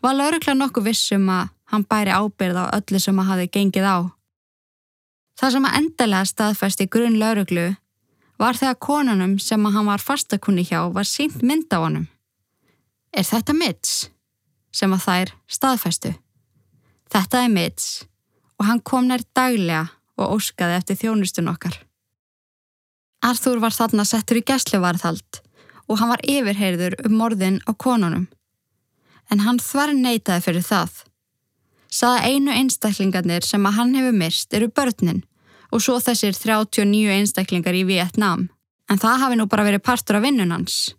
var laurugla nokkuð vissum að hann bæri ábyrð á öllu sem að hafi gengið á. Það sem að endalega staðfæsti grunn lauruglu var þegar konunum sem að hann var fastakunni hjá var sínt mynd á honum. Er þetta Mitch? sem að þær staðfæstu. Þetta er Mitch og hann kom nær daglega og óskaði eftir þjónustun okkar. Arthur var þarna settur í gæsluvarðhald og hann var yfirheyrður um morðin á konunum. En hann þvar neytaði fyrir það. Saða einu einstaklingarnir sem að hann hefur mist eru börnin og svo þessir 39 einstaklingar í Vietnám. En það hafi nú bara verið partur af vinnunans.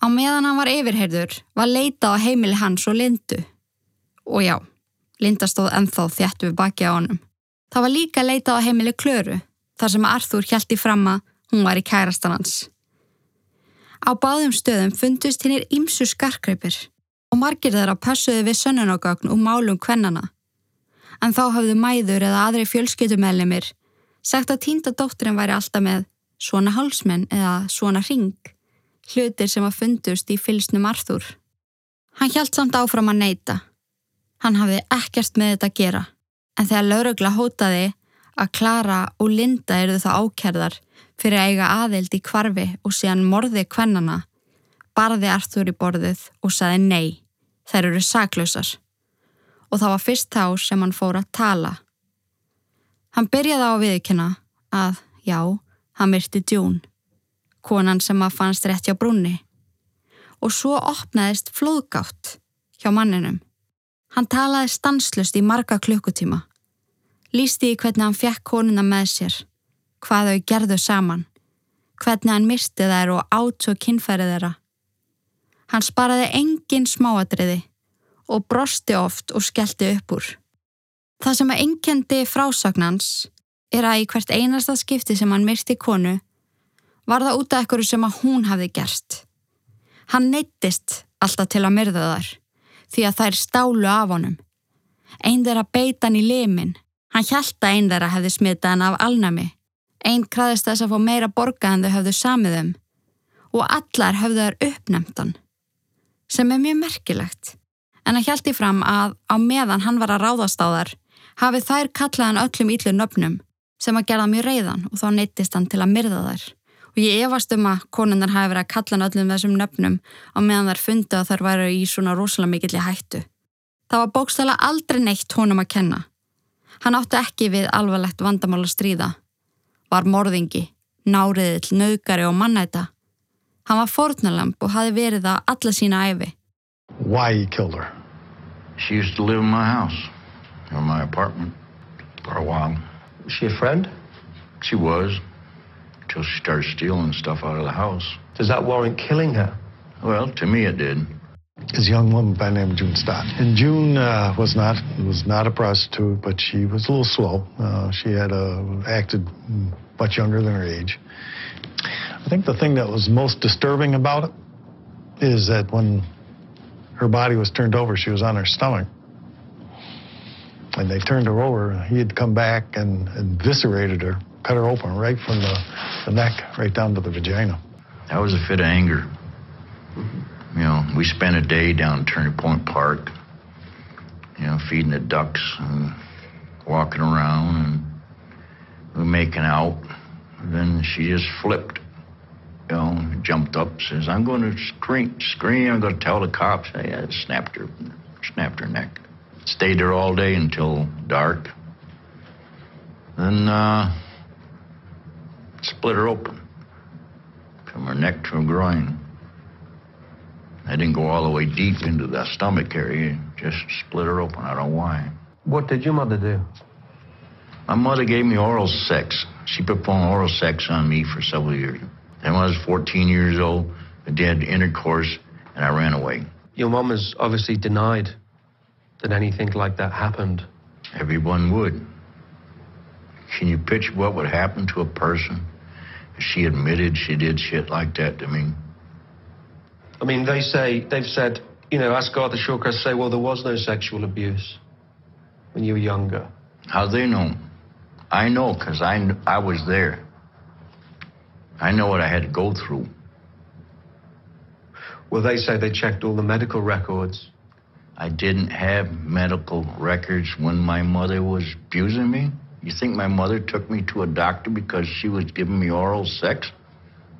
Á meðan hann var yfirheyrður var leita á heimili hans og Lindu. Og já, Linda stóð enþá þjættu við baki á honum. Það var líka leita á heimili Klöru þar sem Arthur hjælti fram að hún var í kærastan hans. Á báðum stöðum fundust hinnir ímsu skarkreipir og margir þeirra passuði við sönnunogagn og málum kvennana. En þá hafðu mæður eða aðri fjölskyttumeðlimir sagt að týnda dótturinn væri alltaf með svona hálsmenn eða svona ring, hlutir sem að fundust í fylsnum Arthur. Hann hjælt samt áfram að neyta. Hann hafði ekkert með þetta að gera, en þegar laurugla hótaði að Klara og Linda eru það ákerðar fyrir að eiga aðild í kvarfi og síðan morði kvennana, barði Artur í borðið og saði nei, þær eru saklausar. Og það var fyrst þá sem hann fór að tala. Hann byrjaði á viðkynna að, já, hann myrti djún, konan sem að fannst rétt hjá brunni. Og svo opnaðist flóðgátt hjá manninum. Hann talaði stanslust í marga klukkutíma Lýsti í hvernig hann fekk konuna með sér, hvað þau gerðu saman, hvernig hann misti þær og átt svo kinnfærið þeirra. Hann sparaði engin smáadriði og brosti oft og skellti upp úr. Það sem að einkendi frásagnans er að í hvert einasta skipti sem hann myrti konu var það út af ekkur sem að hún hafði gerst. Hann neittist alltaf til að myrða þar því að þær stálu af honum. Einn þeirra beita hann í limin. Hann hjælta einn þeirra hefði smitað hann af alnami. Einn kraðist þess að fá meira borga en þau höfðu samiðum og allar höfðu þær uppnæmt hann. Sem er mjög merkilegt. En hann hjælti fram að á meðan hann var að ráðast á þar hafið þær kallaðan öllum íllu nöfnum sem að gera mjög reyðan og þá neittist hann til að myrða þær. Og ég efast um að konundar hafi verið að kalla öllum þessum nöfnum á meðan þær fundi að þær væri í svona rosalega mikill í hættu. Það var bókstæla aldrei neitt honum að kenna. Hann átti ekki við alvarlegt vandamál að stríða. Var morðingi, náriðill, naugari og mannæta. Hann var fornalamp og hafi verið það alla sína æfi. She used to live in my house, or my apartment, for a while. Was she a friend? She was, until she started stealing stuff out of the house. Does that warrant killing her? Well, to me it did. Is a young woman by the name of June Stott. And June uh, was not was not a prostitute, but she was a little slow. Uh, she had uh, acted much younger than her age. I think the thing that was most disturbing about it is that when her body was turned over, she was on her stomach. And they turned her over, he had come back and eviscerated her, cut her open right from the, the neck right down to the vagina. That was a fit of anger. You know, we spent a day down Turning Point Park, you know, feeding the ducks and walking around and we making out. And then she just flipped, you know, jumped up, says, I'm going to scream, scream, I'm going to tell the cops. I snapped her, snapped her neck. Stayed there all day until dark. Then uh, split her open from her neck to her groin. I didn't go all the way deep into the stomach area, just split her open. I don't know why. What did your mother do? My mother gave me oral sex. She performed oral sex on me for several years. Then when I was 14 years old, I did intercourse and I ran away. Your mom has obviously denied that anything like that happened. Everyone would. Can you picture what would happen to a person if she admitted she did shit like that to me? I mean, they say, they've said, you know, ask Arthur Shawcross say, well, there was no sexual abuse when you were younger. How they know? I know because I, I was there. I know what I had to go through. Well, they say they checked all the medical records. I didn't have medical records when my mother was abusing me. You think my mother took me to a doctor because she was giving me oral sex?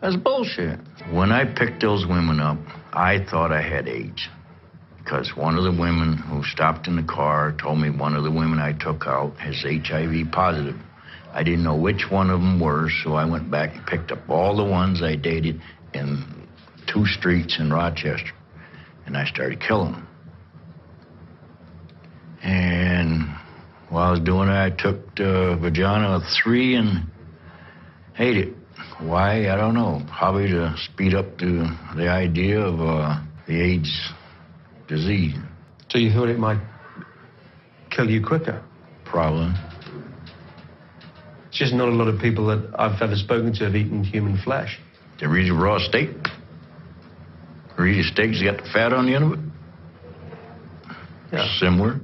That's bullshit. When I picked those women up, I thought I had AIDS. Because one of the women who stopped in the car told me one of the women I took out has HIV positive. I didn't know which one of them were, so I went back and picked up all the ones I dated in two streets in Rochester. And I started killing them. And while I was doing it, I took the vagina of three and ate it. Why? I don't know. Probably to speed up the, the idea of uh, the AIDS disease. So you thought it might kill you quicker? Probably. Just not a lot of people that I've ever spoken to have eaten human flesh. They eat a raw steak. Or eat a steak that's got the fat on the end of it. Yeah. Similar.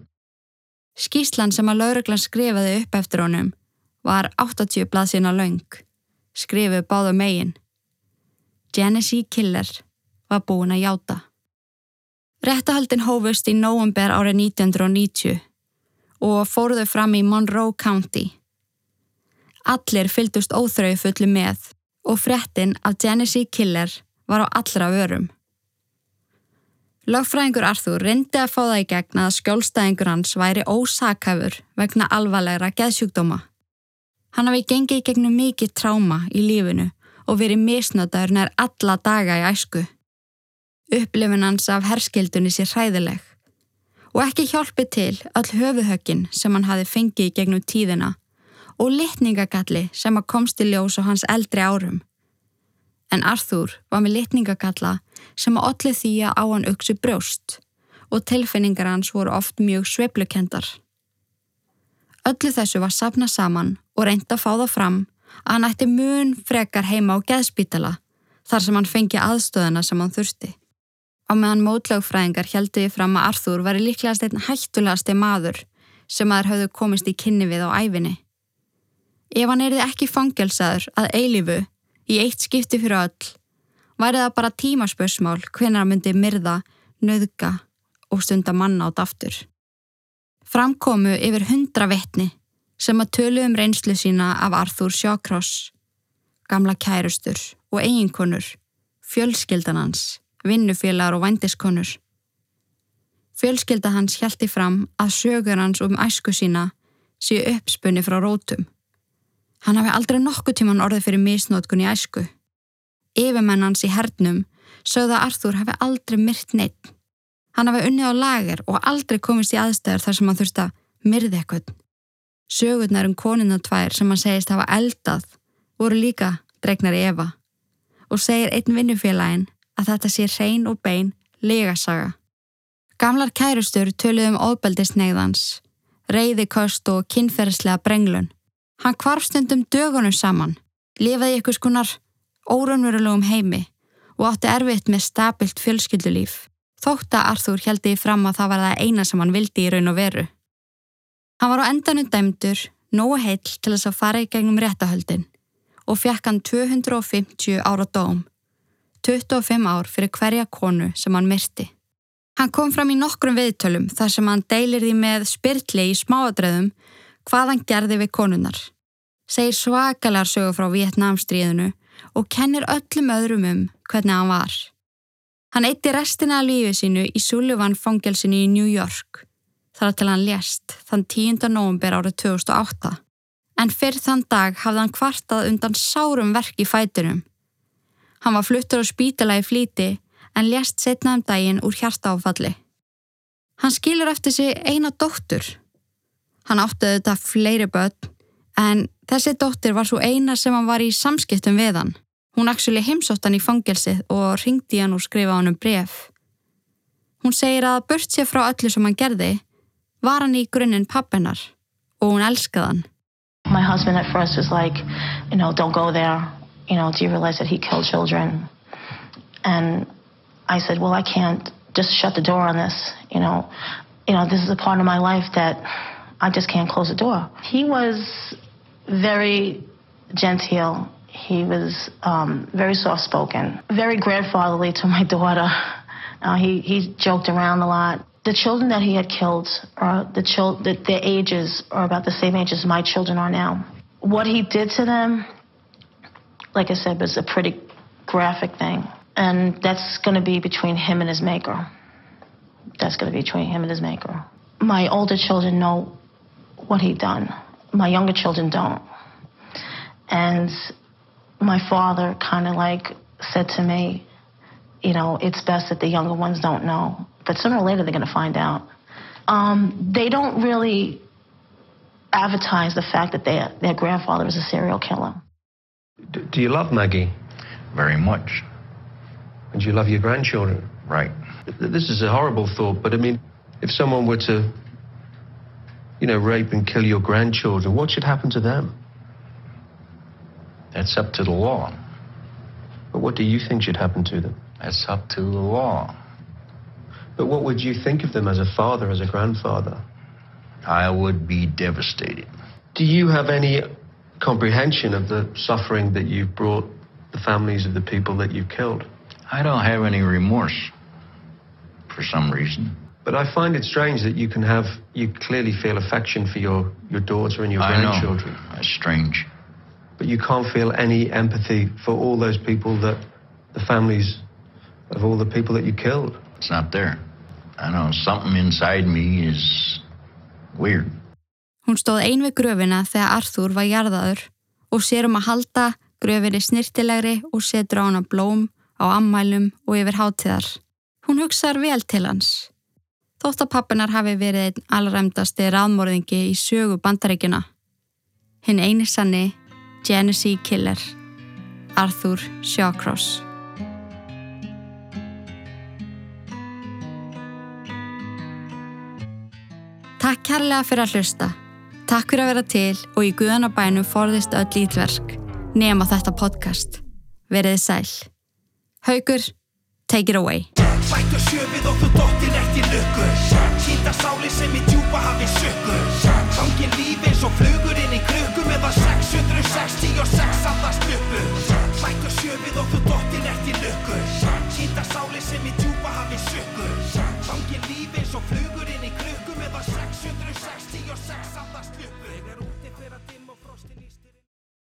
Skíslan sem að lauruglan skrifaði upp eftir honum var 80 blaðsina laung, skrifuð báða megin. Genesee Killer var búin að játa. Réttahaldin hófust í nóvember árið 1990 og fóruðu fram í Monroe County. Allir fylgdust óþrau fullu með og fréttin af Genesee Killer var á allra vörum. Lögfræðingur Arthur reyndi að fá það í gegn að skjólstæðingur hans væri ósakafur vegna alvarlegra geðsjúkdóma. Hann hafi gengið í gegnum mikið tráma í lífinu og verið misnötaður nær alla daga í æsku. Upplifin hans af herskildunni sér hræðileg og ekki hjálpi til all höfuhöggin sem hann hafi fengið í gegnum tíðina og litningagalli sem að komst í ljós á hans eldri árum. En Arthur var með litningagalla sem að olli því að á hann auksu brjóst og tilfinningar hans voru oft mjög sveiplukendar. Öllu þessu var sapna saman og reynda að fá það fram að hann ætti mun frekar heima á geðspítala þar sem hann fengi aðstöðuna sem hann þurfti. Á meðan mótlögfræðingar heldu ég fram að Arþúr væri líklegast einn hættulegasti maður sem aður hafðu komist í kynni við á æfinni. Ef hann erði ekki fangelsaður að eilifu í eitt skipti fyrir öll, væri það bara tímaspörsmál hvenar hann myndi myrða, nöðga og stunda manna át aftur. Framkomu yfir hundra vettni sem að tölu um reynslu sína af Arthur Shawcross, gamla kærustur og eiginkonur, fjölskyldanans, vinnufélagar og vændiskonur. Fjölskylda hans hjælti fram að sögur hans um æsku sína séu uppspunni frá rótum. Hann hafi aldrei nokkuð tíman orðið fyrir misnótkun í æsku. Yfirmenn hans í hernum sögða að Arthur hafi aldrei myrt neitt. Hann hafi unnið á lager og aldrei komist í aðstæður þar sem hann þurfti að myrði eitthvað. Sögurnar um konuna tvær sem hann segist hafa eldað voru líka dregnar í Eva og segir einn vinnufélagin að þetta sé hrein og bein legasaga. Gamlar kærustur töluðum um óbeldisneiðans, reyðikost og kynferðslega brenglun. Hann kvarf stundum dögunum saman, lifaði ykkur skonar órunverulegum heimi og átti erfitt með stabilt fjölskyldulíf. Þótt að Arþúr heldi fram að það var það eina sem hann vildi í raun og veru. Hann var á endanum dæmdur, nógu heill til þess að fara í gegnum réttahöldin og fekk hann 250 ára dóm, 25 ár fyrir hverja konu sem hann myrti. Hann kom fram í nokkrum viðtölum þar sem hann deilir því með spyrtli í smáadröðum hvað hann gerði við konunar. Segir svakalar sögu frá Vietnamstríðinu og kennir öllum öðrum um hvernig hann var. Hann eitti restina af lífið sínu í Sullivan fangelsinu í New York þar til hann lést þann 10. november árið 2008. En fyrir þann dag hafði hann kvartað undan sárum verk í fætunum. Hann var fluttur á spítala í flíti en lést setna um daginn úr hjartáfalli. Hann skilur eftir sig eina dóttur. Hann áttuði þetta fleiri börn en þessi dóttir var svo eina sem hann var í samskiptum við hann. Hún actually heimsótt hann í fangelsið og ringdi hann og skrifa hann um bref. Hún segir að burt sér frá öllu sem hann gerði var hann í grunninn pappennar og hún elskaði hann. My husband at first was like, you know, don't go there. You know, do you realize that he killed children? And I said, well, I can't just shut the door on this. You know, you know, this is a part of my life that I just can't close the door. He was very genteel. He was um, very soft-spoken, very grandfatherly to my daughter. Uh, he he joked around a lot. The children that he had killed, the child, the, their ages are about the same age as my children are now. What he did to them, like I said, was a pretty graphic thing. And that's going to be between him and his maker. That's going to be between him and his maker. My older children know what he'd done. My younger children don't. And my father kind of like said to me, you know, it's best that the younger ones don't know. But sooner or later, they're going to find out. Um, they don't really advertise the fact that their, their grandfather is a serial killer. D- do you love Maggie? Very much. And do you love your grandchildren? Right. This is a horrible thought, but I mean, if someone were to, you know, rape and kill your grandchildren, what should happen to them? That's up to the law. But what do you think should happen to them? That's up to the law. But what would you think of them as a father, as a grandfather? I would be devastated. Do you have any comprehension of the suffering that you've brought the families of the people that you've killed? I don't have any remorse for some reason. But I find it strange that you can have, you clearly feel affection for your, your daughter and your I grandchildren. know. That's strange. But you can't feel any empathy for all those people that, the families of all the people that you killed. It's not there. I know something inside me is weird. Hún stóð ein við gröfina þegar Arthur var jarðaður og sér um að halda gröfinni snirtilegri og setur á hana blóm á ammælum og yfir hátíðar. Hún hugsaður vel til hans. Þótt að pappinar hafi verið einn allræmdasti ráðmórðingi í sögu bandaríkjuna. Hinn eini sanni, Genesee Killer, Arthur Shawcross. Takk kærlega fyrir að hlusta. Takk fyrir að vera til og í Guðanabænum forðist öll ítverk nema þetta podcast. Verið sæl. Haugur, take it away lukku. Hýta sáli sem í djúpa hafi sökku Gangi lífi eins og flugur inn í krukku meðan 600